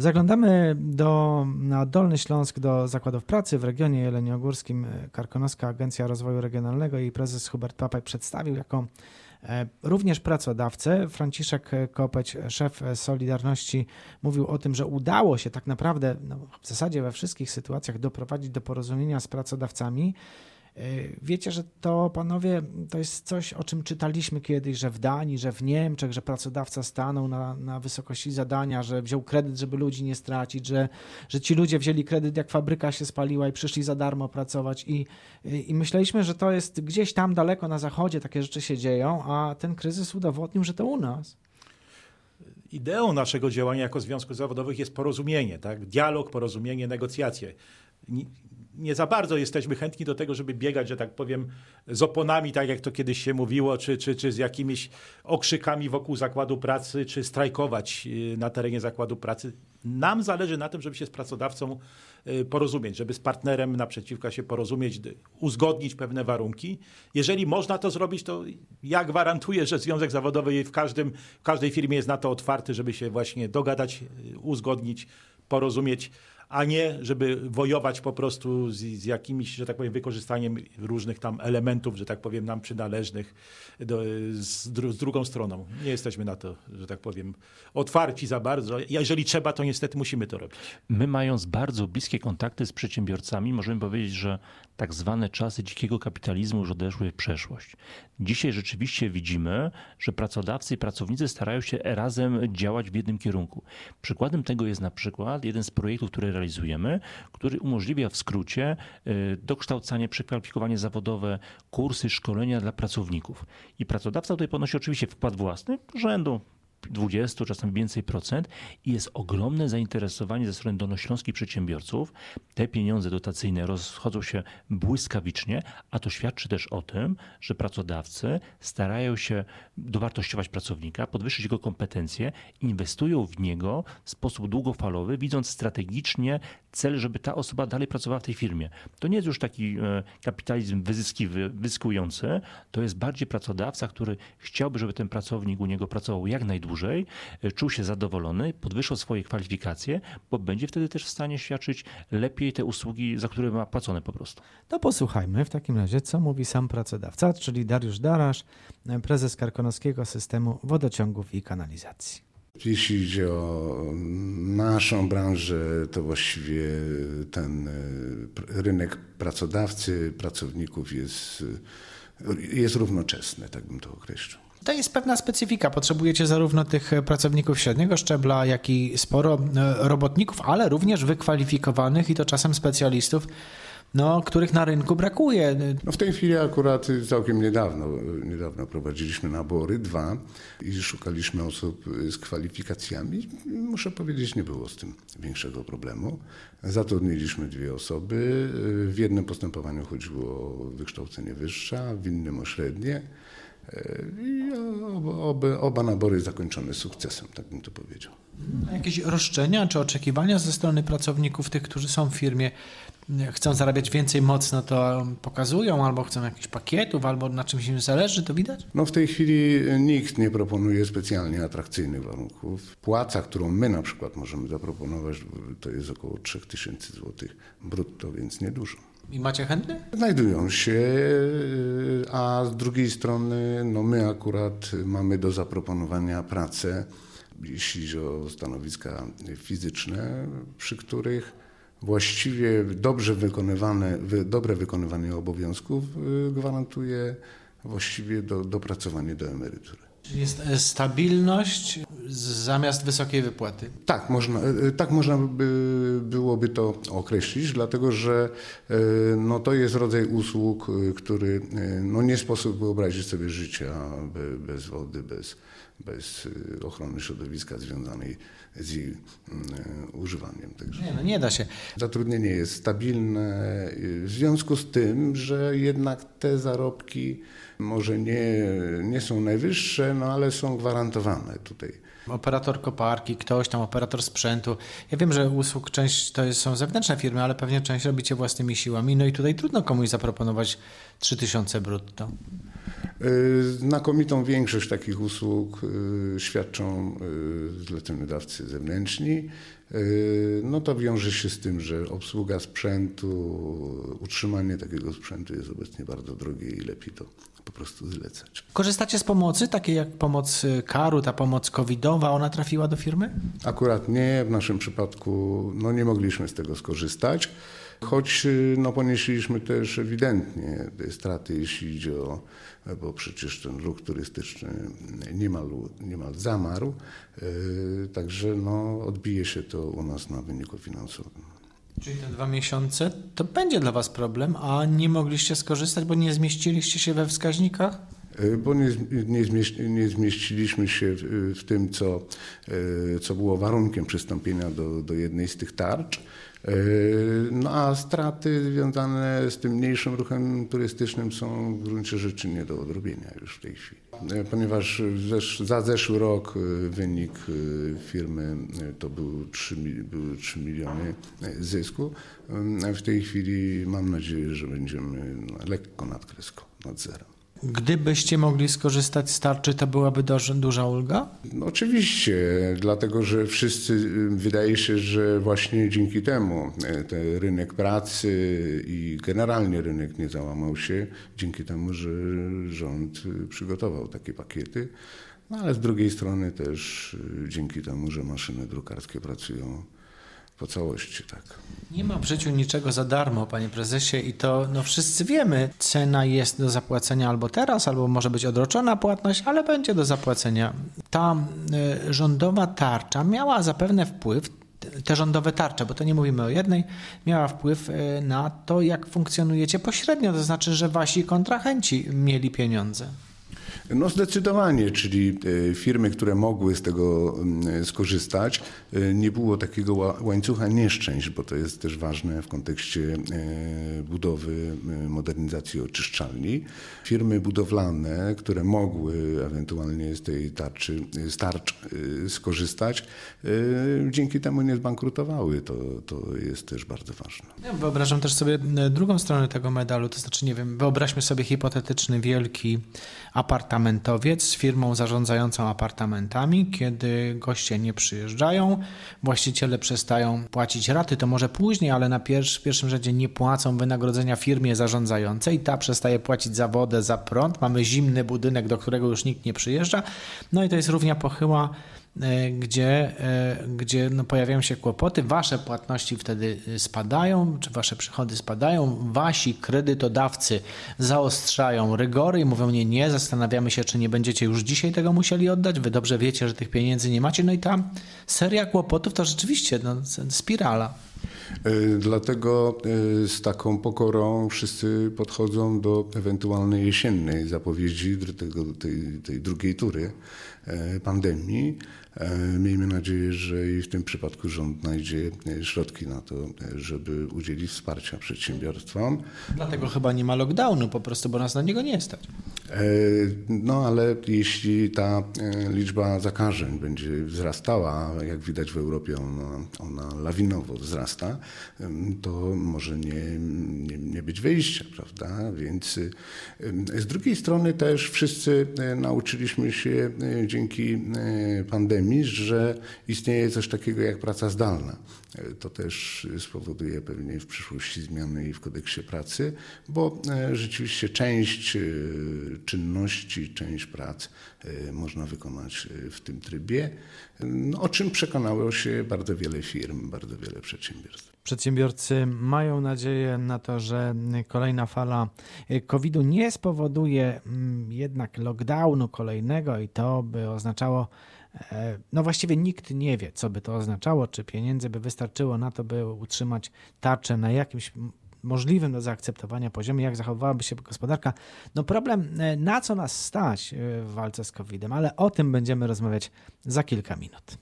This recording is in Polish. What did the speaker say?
Zaglądamy do, na Dolny Śląsk do zakładów pracy w regionie jeleniogórskim. Karkonoska Agencja Rozwoju Regionalnego i prezes Hubert Papaj przedstawił jako e, również pracodawcę. Franciszek Kopeć, szef Solidarności, mówił o tym, że udało się tak naprawdę no, w zasadzie we wszystkich sytuacjach doprowadzić do porozumienia z pracodawcami. E, wiecie, że to, panowie, to jest coś, o czym czytaliśmy kiedyś, że w Danii, że w Niemczech, że pracodawca stanął na, na wysokości zadania, że wziął kredyt, żeby ludzi nie stracić, że, że ci ludzie wzięli kredyt, jak fabryka się spaliła i przyszli za darmo pracować. I, I myśleliśmy, że to jest gdzieś tam daleko na zachodzie takie rzeczy się dzieją, a ten kryzys udowodnił, że to u nas ideą naszego działania jako związków zawodowych jest porozumienie, tak? dialog, porozumienie, negocjacje nie za bardzo jesteśmy chętni do tego, żeby biegać, że tak powiem, z oponami, tak jak to kiedyś się mówiło, czy, czy, czy z jakimiś okrzykami wokół zakładu pracy, czy strajkować y, na terenie zakładu pracy. Nam zależy na tym, żeby się z pracodawcą y, porozumieć, żeby z partnerem naprzeciwka się porozumieć, uzgodnić pewne warunki. Jeżeli można to zrobić, to ja gwarantuję, że Związek Zawodowy w, każdym, w każdej firmie jest na to otwarty, żeby się właśnie dogadać, y, uzgodnić, porozumieć a nie żeby wojować po prostu z, z jakimś, że tak powiem, wykorzystaniem różnych tam elementów, że tak powiem, nam przynależnych do, z, dru, z drugą stroną. Nie jesteśmy na to, że tak powiem, otwarci za bardzo. Jeżeli trzeba, to niestety musimy to robić. My mając bardzo bliskie kontakty z przedsiębiorcami, możemy powiedzieć, że tak zwane czasy dzikiego kapitalizmu już odeszły w przeszłość. Dzisiaj rzeczywiście widzimy, że pracodawcy i pracownicy starają się razem działać w jednym kierunku. Przykładem tego jest na przykład jeden z projektów, który realizujemy, który umożliwia w skrócie y, dokształcanie, przekwalifikowanie zawodowe, kursy, szkolenia dla pracowników. I pracodawca tutaj ponosi oczywiście wkład własny rzędu 20, czasem więcej procent i jest ogromne zainteresowanie ze strony dolnośląskich przedsiębiorców. Te pieniądze dotacyjne rozchodzą się błyskawicznie, a to świadczy też o tym, że pracodawcy starają się dowartościować pracownika, podwyższyć jego kompetencje, inwestują w niego w sposób długofalowy, widząc strategicznie cel, żeby ta osoba dalej pracowała w tej firmie. To nie jest już taki e, kapitalizm wyzyskiwy, wyskujący, to jest bardziej pracodawca, który chciałby, żeby ten pracownik u niego pracował jak najdłużej, e, czuł się zadowolony, podwyższał swoje kwalifikacje, bo będzie wtedy też w stanie świadczyć lepiej te usługi, za które ma płacone po prostu. To posłuchajmy w takim razie, co mówi sam pracodawca, czyli Dariusz Darasz, prezes Karkonoskiego Systemu Wodociągów i Kanalizacji. Jeśli idzie o naszą branżę, to właściwie ten e, rynek pracodawcy, pracowników jest, jest równoczesny, tak bym to określił. To jest pewna specyfika. Potrzebujecie zarówno tych pracowników średniego szczebla, jak i sporo e, robotników, ale również wykwalifikowanych i to czasem specjalistów no, których na rynku brakuje. No w tej chwili akurat całkiem niedawno, niedawno prowadziliśmy nabory, dwa i szukaliśmy osób z kwalifikacjami. Muszę powiedzieć, nie było z tym większego problemu. Zatrudniliśmy dwie osoby. W jednym postępowaniu chodziło o wykształcenie wyższe, w innym o średnie. I oba, oba nabory zakończone sukcesem, tak bym to powiedział. Jakieś roszczenia czy oczekiwania ze strony pracowników, tych, którzy są w firmie, chcą zarabiać więcej mocno, to pokazują, albo chcą jakichś pakietów, albo na czymś im zależy, to widać? No w tej chwili nikt nie proponuje specjalnie atrakcyjnych warunków. Płaca, którą my na przykład możemy zaproponować, to jest około 3000 zł brutto, więc niedużo. I macie chętnych? Znajdują się, a z drugiej strony no my akurat mamy do zaproponowania pracę, jeśli chodzi o stanowiska fizyczne, przy których właściwie dobrze wykonywane, dobre wykonywanie obowiązków y, gwarantuje właściwie do, dopracowanie do emerytury. Jest e, stabilność zamiast wysokiej wypłaty. Tak, można, e, tak można by, byłoby to określić, dlatego że e, no, to jest rodzaj usług, który no, nie sposób wyobrazić sobie życia bez wody, bez, bez ochrony środowiska związanej z jej używaniem. Także nie, no nie da się. Zatrudnienie jest stabilne w związku z tym, że jednak te zarobki może nie, nie są najwyższe, no ale są gwarantowane tutaj. Operator koparki, ktoś tam, operator sprzętu. Ja wiem, że usług część to są zewnętrzne firmy, ale pewnie część robicie własnymi siłami. No i tutaj trudno komuś zaproponować 3000 brutto. Znakomitą większość takich usług świadczą zleceniodawcy zewnętrzni. No to wiąże się z tym, że obsługa sprzętu, utrzymanie takiego sprzętu jest obecnie bardzo drogie i lepiej to po prostu zlecać. Korzystacie z pomocy, takiej jak pomoc karu, ta pomoc covidowa, ona trafiła do firmy? Akurat nie, w naszym przypadku no nie mogliśmy z tego skorzystać. Choć no, ponieśliśmy też ewidentnie straty, jeśli idzie o, bo przecież ten ruch turystyczny niemal, niemal zamarł, yy, także no, odbije się to u nas na wyniku finansowym. Czyli te dwa miesiące to będzie dla Was problem, a nie mogliście skorzystać, bo nie zmieściliście się we wskaźnikach? Bo nie, nie, nie zmieściliśmy się w, w tym, co, co było warunkiem przystąpienia do, do jednej z tych tarcz. No a straty związane z tym mniejszym ruchem turystycznym są w gruncie rzeczy nie do odrobienia już w tej chwili. Ponieważ za zeszły rok wynik firmy to był 3, były 3 miliony zysku. W tej chwili mam nadzieję, że będziemy lekko nad kreską, nad zerem. Gdybyście mogli skorzystać z tarczy, to byłaby duża ulga? No oczywiście, dlatego że wszyscy, wydaje się, że właśnie dzięki temu ten rynek pracy i generalnie rynek nie załamał się, dzięki temu, że rząd przygotował takie pakiety. No ale z drugiej strony też dzięki temu, że maszyny drukarskie pracują po całości, tak. Nie ma w życiu niczego za darmo, panie prezesie, i to no, wszyscy wiemy. Cena jest do zapłacenia albo teraz, albo może być odroczona płatność, ale będzie do zapłacenia. Ta y, rządowa tarcza miała zapewne wpływ, te rządowe tarcze, bo to nie mówimy o jednej, miała wpływ y, na to, jak funkcjonujecie pośrednio, to znaczy, że wasi kontrahenci mieli pieniądze. No zdecydowanie, czyli e, firmy, które mogły z tego mm, skorzystać, e, nie było takiego łańcucha nieszczęść, bo to jest też ważne w kontekście e, budowy, modernizacji oczyszczalni. Firmy budowlane, które mogły ewentualnie z tej tarczy, z tarcz skorzystać, dzięki temu nie zbankrutowały. To, to jest też bardzo ważne. Ja wyobrażam też sobie drugą stronę tego medalu, to znaczy, nie wiem, wyobraźmy sobie hipotetyczny wielki apartamentowiec z firmą zarządzającą apartamentami. Kiedy goście nie przyjeżdżają, właściciele przestają płacić raty, to może później, ale na pierwszy, pierwszym rzędzie nie płacą wynagrodzenia firmie zarządzającej. Ta przestaje płacić za wodę, za prąd. Mamy zimny budynek, do którego już nikt nie przyjeżdża. No i to jest równia pochyła gdzie, e, gdzie no pojawiają się kłopoty, wasze płatności wtedy e, spadają, czy wasze przychody spadają, wasi kredytodawcy zaostrzają rygory i mówią nie, nie, zastanawiamy się, czy nie będziecie już dzisiaj tego musieli oddać, wy dobrze wiecie, że tych pieniędzy nie macie, no i ta seria kłopotów to rzeczywiście no, spirala. Dlatego z taką pokorą wszyscy podchodzą do ewentualnej jesiennej zapowiedzi tego, tej, tej drugiej tury pandemii. E, miejmy nadzieję, że i w tym przypadku rząd znajdzie e, środki na to, e, żeby udzielić wsparcia przedsiębiorstwom. Dlatego chyba nie ma lockdownu po prostu, bo nas na niego nie stać. No ale jeśli ta liczba zakażeń będzie wzrastała, jak widać w Europie ona, ona lawinowo wzrasta, to może nie, nie, nie być wyjścia, prawda? Więc z drugiej strony też wszyscy nauczyliśmy się dzięki pandemii, że istnieje coś takiego jak praca zdalna. To też spowoduje pewnie w przyszłości zmiany i w kodeksie pracy, bo e, rzeczywiście część e, czynności, część prac e, można wykonać w tym trybie, no, o czym przekonało się bardzo wiele firm, bardzo wiele przedsiębiorstw. Przedsiębiorcy mają nadzieję na to, że kolejna fala COVID-u nie spowoduje mm, jednak lockdownu kolejnego i to by oznaczało E, no właściwie nikt nie wie, co by to oznaczało, czy pieniędzy by wystarczyło na to, by utrzymać tarczę na jakimś możliwym do zaakceptowania poziomie, jak zachowałaby się gospodarka. No problem, e, na co nas stać e, w walce z COVID-em, ale o tym będziemy rozmawiać za kilka minut.